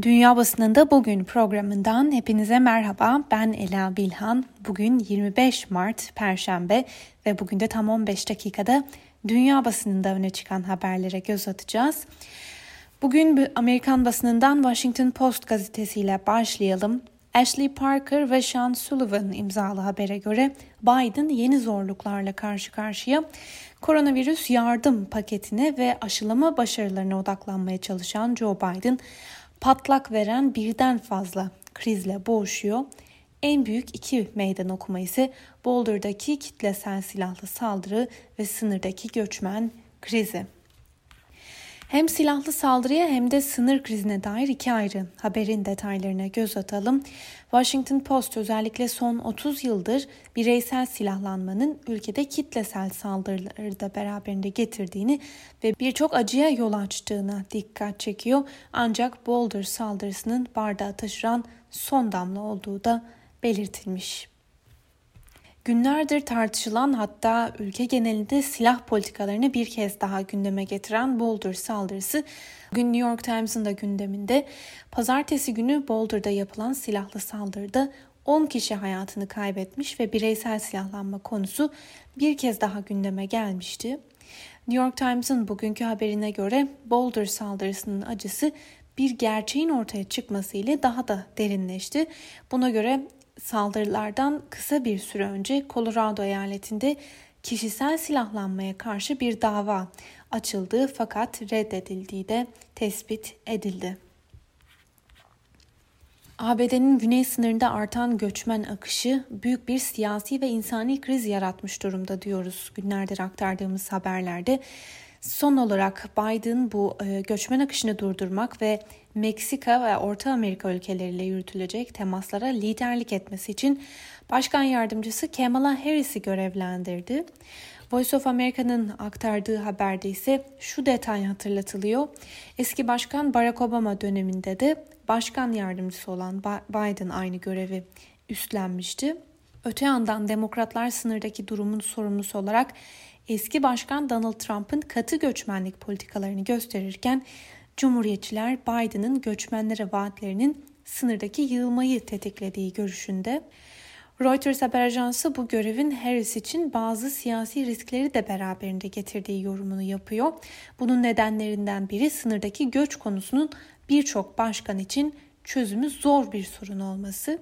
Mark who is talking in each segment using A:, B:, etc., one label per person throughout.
A: Dünya Basınında Bugün programından hepinize merhaba. Ben Ela Bilhan. Bugün 25 Mart Perşembe ve bugün de tam 15 dakikada dünya basınında öne çıkan haberlere göz atacağız. Bugün Amerikan basınından Washington Post gazetesiyle başlayalım. Ashley Parker ve Sean Sullivan imzalı habere göre Biden yeni zorluklarla karşı karşıya koronavirüs yardım paketine ve aşılama başarılarına odaklanmaya çalışan Joe Biden patlak veren birden fazla krizle boğuşuyor. En büyük iki meydan okuma ise Boulder'daki kitlesel silahlı saldırı ve sınırdaki göçmen krizi. Hem silahlı saldırıya hem de sınır krizine dair iki ayrı haberin detaylarına göz atalım. Washington Post özellikle son 30 yıldır bireysel silahlanmanın ülkede kitlesel saldırıları da beraberinde getirdiğini ve birçok acıya yol açtığına dikkat çekiyor. Ancak Boulder saldırısının bardağı taşıran son damla olduğu da belirtilmiş. Günlerdir tartışılan hatta ülke genelinde silah politikalarını bir kez daha gündeme getiren Boulder saldırısı bugün New York Times'ın da gündeminde. Pazartesi günü Boulder'da yapılan silahlı saldırıda 10 kişi hayatını kaybetmiş ve bireysel silahlanma konusu bir kez daha gündeme gelmişti. New York Times'ın bugünkü haberine göre Boulder saldırısının acısı bir gerçeğin ortaya çıkması ile daha da derinleşti. Buna göre saldırılardan kısa bir süre önce Colorado eyaletinde kişisel silahlanmaya karşı bir dava açıldığı fakat reddedildiği de tespit edildi. ABD'nin güney sınırında artan göçmen akışı büyük bir siyasi ve insani kriz yaratmış durumda diyoruz günlerdir aktardığımız haberlerde. Son olarak Biden bu e, göçmen akışını durdurmak ve Meksika ve Orta Amerika ülkeleriyle yürütülecek temaslara liderlik etmesi için Başkan Yardımcısı Kamala Harris'i görevlendirdi. Voice of America'nın aktardığı haberde ise şu detay hatırlatılıyor. Eski Başkan Barack Obama döneminde de Başkan Yardımcısı olan Biden aynı görevi üstlenmişti. Öte yandan demokratlar sınırdaki durumun sorumlusu olarak eski başkan Donald Trump'ın katı göçmenlik politikalarını gösterirken Cumhuriyetçiler Biden'ın göçmenlere vaatlerinin sınırdaki yığılmayı tetiklediği görüşünde. Reuters haber ajansı bu görevin Harris için bazı siyasi riskleri de beraberinde getirdiği yorumunu yapıyor. Bunun nedenlerinden biri sınırdaki göç konusunun birçok başkan için çözümü zor bir sorun olması.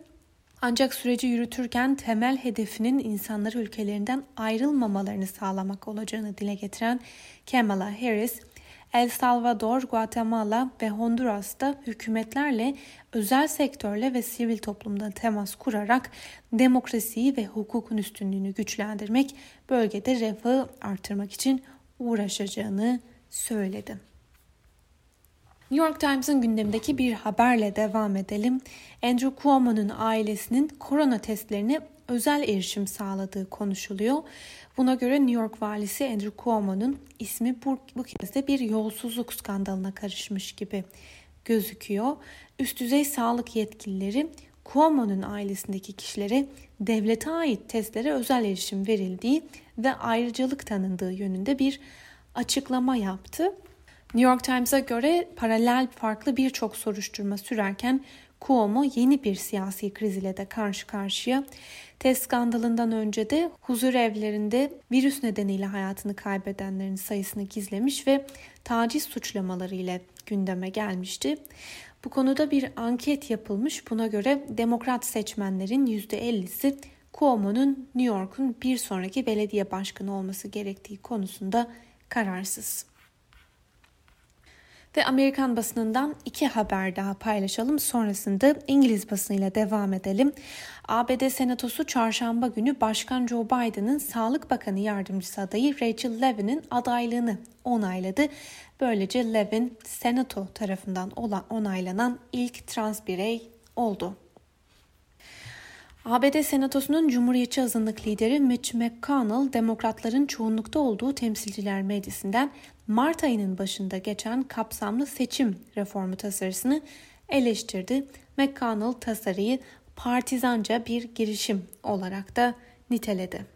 A: Ancak süreci yürütürken temel hedefinin insanları ülkelerinden ayrılmamalarını sağlamak olacağını dile getiren Kamala Harris, El Salvador, Guatemala ve Honduras'ta hükümetlerle, özel sektörle ve sivil toplumda temas kurarak demokrasiyi ve hukukun üstünlüğünü güçlendirmek, bölgede refahı artırmak için uğraşacağını söyledi. New York Times'ın gündemindeki bir haberle devam edelim. Andrew Cuomo'nun ailesinin korona testlerine özel erişim sağladığı konuşuluyor. Buna göre New York valisi Andrew Cuomo'nun ismi bu, bu kez de bir yolsuzluk skandalına karışmış gibi gözüküyor. Üst düzey sağlık yetkilileri Cuomo'nun ailesindeki kişilere devlete ait testlere özel erişim verildiği ve ayrıcalık tanındığı yönünde bir açıklama yaptı. New York Times'a göre paralel farklı birçok soruşturma sürerken Cuomo yeni bir siyasi kriz ile de karşı karşıya. Test skandalından önce de huzur evlerinde virüs nedeniyle hayatını kaybedenlerin sayısını gizlemiş ve taciz suçlamaları ile gündeme gelmişti. Bu konuda bir anket yapılmış. Buna göre demokrat seçmenlerin %50'si Cuomo'nun New York'un bir sonraki belediye başkanı olması gerektiği konusunda kararsız. Ve Amerikan basınından iki haber daha paylaşalım. Sonrasında İngiliz basınıyla devam edelim. ABD Senatosu çarşamba günü Başkan Joe Biden'ın Sağlık Bakanı yardımcısı adayı Rachel Levin'in adaylığını onayladı. Böylece Levin Senato tarafından onaylanan ilk trans birey oldu. ABD Senatosu'nun Cumhuriyetçi azınlık lideri Mitch McConnell, demokratların çoğunlukta olduğu temsilciler meclisinden Mart ayının başında geçen kapsamlı seçim reformu tasarısını eleştirdi. McConnell tasarıyı partizanca bir girişim olarak da niteledi.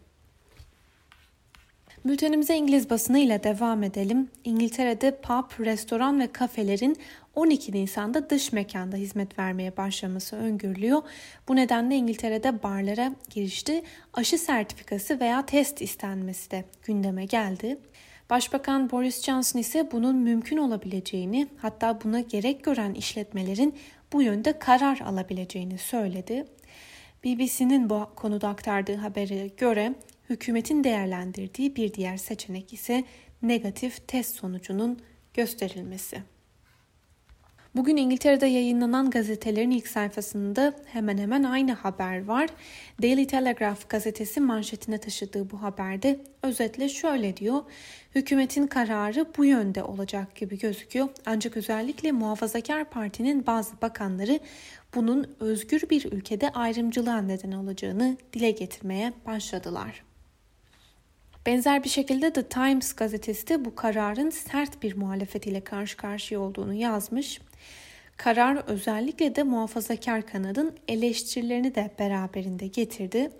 A: Bültenimize İngiliz basını ile devam edelim. İngiltere'de pub, restoran ve kafelerin 12 Nisan'da dış mekanda hizmet vermeye başlaması öngörülüyor. Bu nedenle İngiltere'de barlara girişte aşı sertifikası veya test istenmesi de gündeme geldi. Başbakan Boris Johnson ise bunun mümkün olabileceğini hatta buna gerek gören işletmelerin bu yönde karar alabileceğini söyledi. BBC'nin bu konuda aktardığı habere göre hükümetin değerlendirdiği bir diğer seçenek ise negatif test sonucunun gösterilmesi. Bugün İngiltere'de yayınlanan gazetelerin ilk sayfasında hemen hemen aynı haber var. Daily Telegraph gazetesi manşetine taşıdığı bu haberde özetle şöyle diyor. Hükümetin kararı bu yönde olacak gibi gözüküyor. Ancak özellikle Muhafazakar Parti'nin bazı bakanları bunun özgür bir ülkede ayrımcılığa neden olacağını dile getirmeye başladılar. Benzer bir şekilde The Times gazetesi de bu kararın sert bir muhalefetiyle karşı karşıya olduğunu yazmış. Karar özellikle de muhafazakar kanadın eleştirilerini de beraberinde getirdi.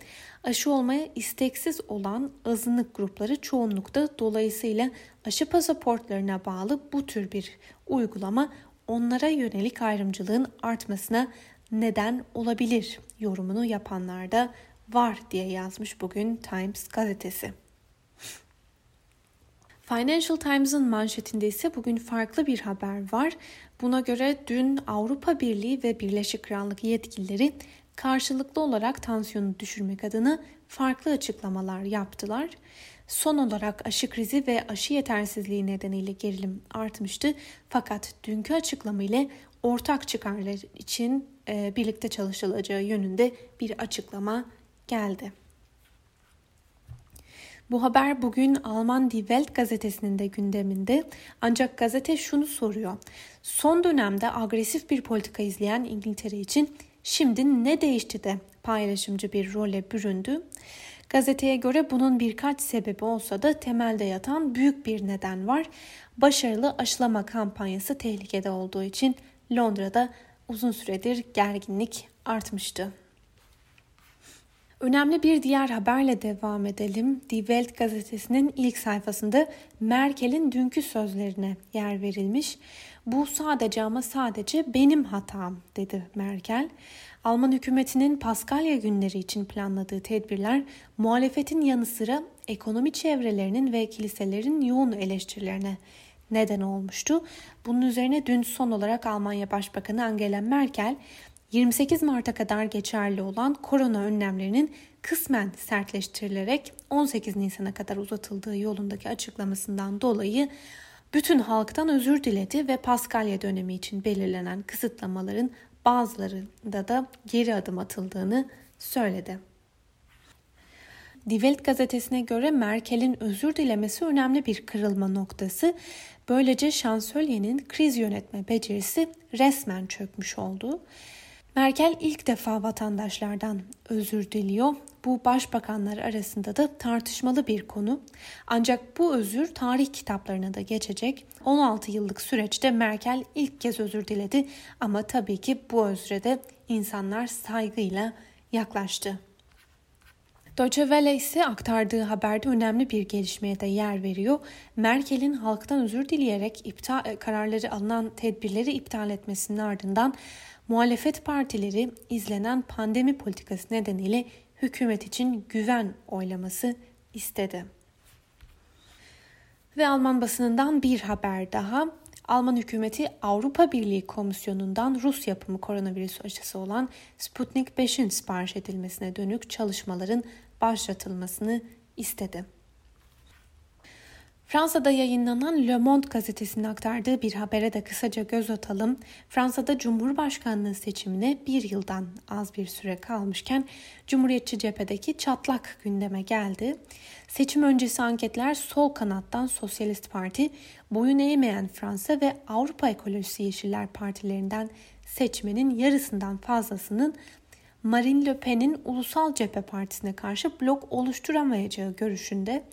A: Aşı olmaya isteksiz olan azınlık grupları çoğunlukta dolayısıyla aşı pasaportlarına bağlı bu tür bir uygulama onlara yönelik ayrımcılığın artmasına neden olabilir yorumunu yapanlar da var diye yazmış bugün Times gazetesi. Financial Times'ın manşetinde ise bugün farklı bir haber var. Buna göre dün Avrupa Birliği ve Birleşik Krallık yetkilileri karşılıklı olarak tansiyonu düşürmek adına farklı açıklamalar yaptılar. Son olarak aşı krizi ve aşı yetersizliği nedeniyle gerilim artmıştı. Fakat dünkü açıklama ile ortak çıkarlar için e, birlikte çalışılacağı yönünde bir açıklama geldi. Bu haber bugün Alman Die Welt gazetesinin de gündeminde. Ancak gazete şunu soruyor. Son dönemde agresif bir politika izleyen İngiltere için şimdi ne değişti de paylaşımcı bir role büründü? Gazeteye göre bunun birkaç sebebi olsa da temelde yatan büyük bir neden var. Başarılı aşılama kampanyası tehlikede olduğu için Londra'da uzun süredir gerginlik artmıştı. Önemli bir diğer haberle devam edelim. Die Welt gazetesinin ilk sayfasında Merkel'in dünkü sözlerine yer verilmiş. Bu sadece ama sadece benim hatam dedi Merkel. Alman hükümetinin Paskalya günleri için planladığı tedbirler muhalefetin yanı sıra ekonomi çevrelerinin ve kiliselerin yoğun eleştirilerine neden olmuştu. Bunun üzerine dün son olarak Almanya Başbakanı Angela Merkel 28 Mart'a kadar geçerli olan korona önlemlerinin kısmen sertleştirilerek 18 Nisan'a kadar uzatıldığı yolundaki açıklamasından dolayı bütün halktan özür diledi ve Paskalya dönemi için belirlenen kısıtlamaların bazılarında da geri adım atıldığını söyledi. Die Welt gazetesine göre Merkel'in özür dilemesi önemli bir kırılma noktası. Böylece şansölyenin kriz yönetme becerisi resmen çökmüş oldu. Merkel ilk defa vatandaşlardan özür diliyor. Bu başbakanlar arasında da tartışmalı bir konu. Ancak bu özür tarih kitaplarına da geçecek. 16 yıllık süreçte Merkel ilk kez özür diledi ama tabii ki bu özre de insanlar saygıyla yaklaştı. Deutsche Welle ise aktardığı haberde önemli bir gelişmeye de yer veriyor. Merkel'in halktan özür dileyerek iptal kararları alınan tedbirleri iptal etmesinin ardından muhalefet partileri izlenen pandemi politikası nedeniyle hükümet için güven oylaması istedi. Ve Alman basınından bir haber daha. Alman hükümeti Avrupa Birliği Komisyonu'ndan Rus yapımı koronavirüs aşısı olan Sputnik 5'in sipariş edilmesine dönük çalışmaların başlatılmasını istedi. Fransa'da yayınlanan Le Monde gazetesinin aktardığı bir habere de kısaca göz atalım. Fransa'da Cumhurbaşkanlığı seçimine bir yıldan az bir süre kalmışken Cumhuriyetçi cephedeki çatlak gündeme geldi. Seçim öncesi anketler sol kanattan Sosyalist Parti, boyun eğmeyen Fransa ve Avrupa Ekolojisi Yeşiller Partilerinden seçmenin yarısından fazlasının Marine Le Pen'in Ulusal Cephe Partisi'ne karşı blok oluşturamayacağı görüşünde.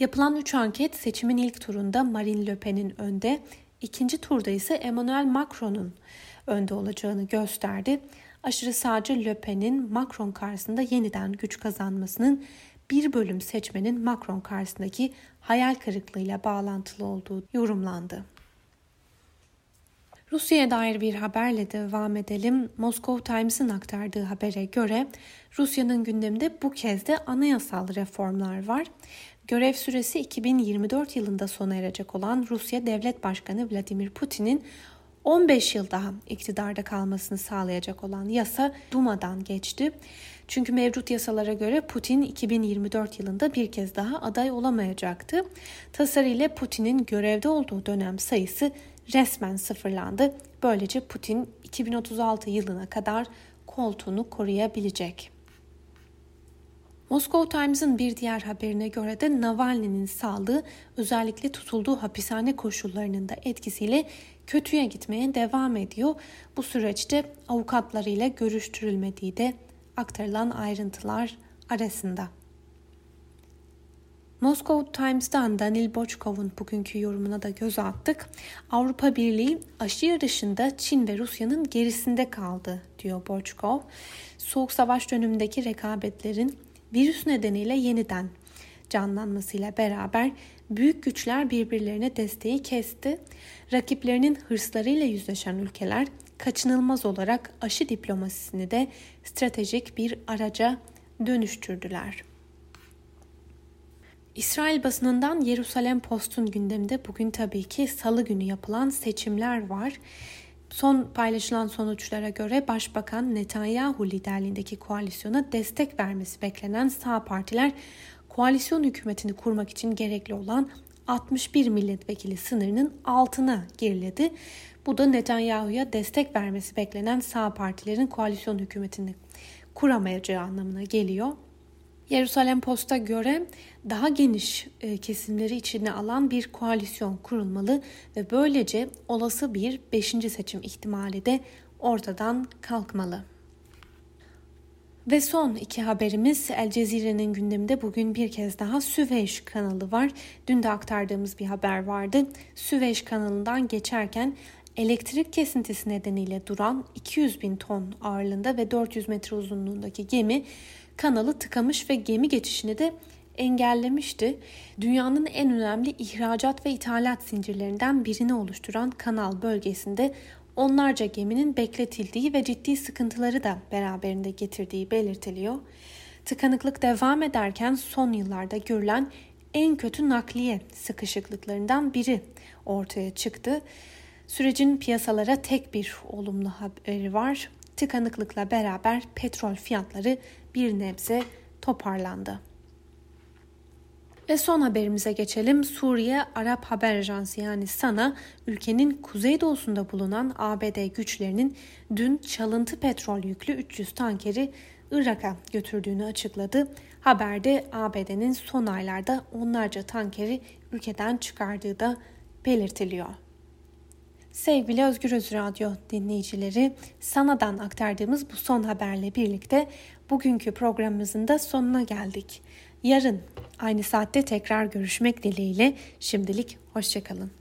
A: Yapılan 3 anket seçimin ilk turunda Marine Le Pen'in önde, ikinci turda ise Emmanuel Macron'un önde olacağını gösterdi. Aşırı sağcı Le Pen'in Macron karşısında yeniden güç kazanmasının bir bölüm seçmenin Macron karşısındaki hayal kırıklığıyla bağlantılı olduğu yorumlandı. Rusya'ya dair bir haberle devam edelim. Moscow Times'ın aktardığı habere göre Rusya'nın gündeminde bu kez de anayasal reformlar var. Görev süresi 2024 yılında sona erecek olan Rusya Devlet Başkanı Vladimir Putin'in 15 yıl daha iktidarda kalmasını sağlayacak olan yasa Duma'dan geçti. Çünkü mevcut yasalara göre Putin 2024 yılında bir kez daha aday olamayacaktı. Tasarı ile Putin'in görevde olduğu dönem sayısı resmen sıfırlandı. Böylece Putin 2036 yılına kadar koltuğunu koruyabilecek. Moscow Times'ın bir diğer haberine göre de Navalny'nin sağlığı özellikle tutulduğu hapishane koşullarının da etkisiyle kötüye gitmeye devam ediyor. Bu süreçte avukatlarıyla görüştürülmediği de aktarılan ayrıntılar arasında. Moscow Times'dan Danil Bochkov'un bugünkü yorumuna da göz attık. Avrupa Birliği aşı yarışında Çin ve Rusya'nın gerisinde kaldı diyor Bochkov. Soğuk savaş dönemindeki rekabetlerin virüs nedeniyle yeniden canlanmasıyla beraber büyük güçler birbirlerine desteği kesti. Rakiplerinin hırslarıyla yüzleşen ülkeler kaçınılmaz olarak aşı diplomasisini de stratejik bir araca dönüştürdüler. İsrail basınından Yerusalem Post'un gündeminde bugün tabii ki salı günü yapılan seçimler var. Son paylaşılan sonuçlara göre Başbakan Netanyahu liderliğindeki koalisyona destek vermesi beklenen sağ partiler koalisyon hükümetini kurmak için gerekli olan 61 milletvekili sınırının altına geriledi. Bu da Netanyahu'ya destek vermesi beklenen sağ partilerin koalisyon hükümetini kuramayacağı anlamına geliyor. Yerusalem Post'a göre daha geniş e, kesimleri içine alan bir koalisyon kurulmalı ve böylece olası bir 5. seçim ihtimali de ortadan kalkmalı. Ve son iki haberimiz El Cezire'nin gündeminde bugün bir kez daha Süveyş kanalı var. Dün de aktardığımız bir haber vardı. Süveyş kanalından geçerken elektrik kesintisi nedeniyle duran 200 bin ton ağırlığında ve 400 metre uzunluğundaki gemi kanalı tıkamış ve gemi geçişini de engellemişti. Dünyanın en önemli ihracat ve ithalat zincirlerinden birini oluşturan kanal bölgesinde onlarca geminin bekletildiği ve ciddi sıkıntıları da beraberinde getirdiği belirtiliyor. Tıkanıklık devam ederken son yıllarda görülen en kötü nakliye sıkışıklıklarından biri ortaya çıktı. Sürecin piyasalara tek bir olumlu haberi var. Tıkanıklıkla beraber petrol fiyatları bir nebze toparlandı. Ve son haberimize geçelim. Suriye Arap Haber Ajansı yani SANA ülkenin kuzeydoğusunda bulunan ABD güçlerinin dün çalıntı petrol yüklü 300 tankeri Irak'a götürdüğünü açıkladı. Haberde ABD'nin son aylarda onlarca tankeri ülkeden çıkardığı da belirtiliyor. Sevgili Özgür Öz Radyo dinleyicileri, Sana'dan aktardığımız bu son haberle birlikte bugünkü programımızın da sonuna geldik. Yarın aynı saatte tekrar görüşmek dileğiyle şimdilik hoşçakalın.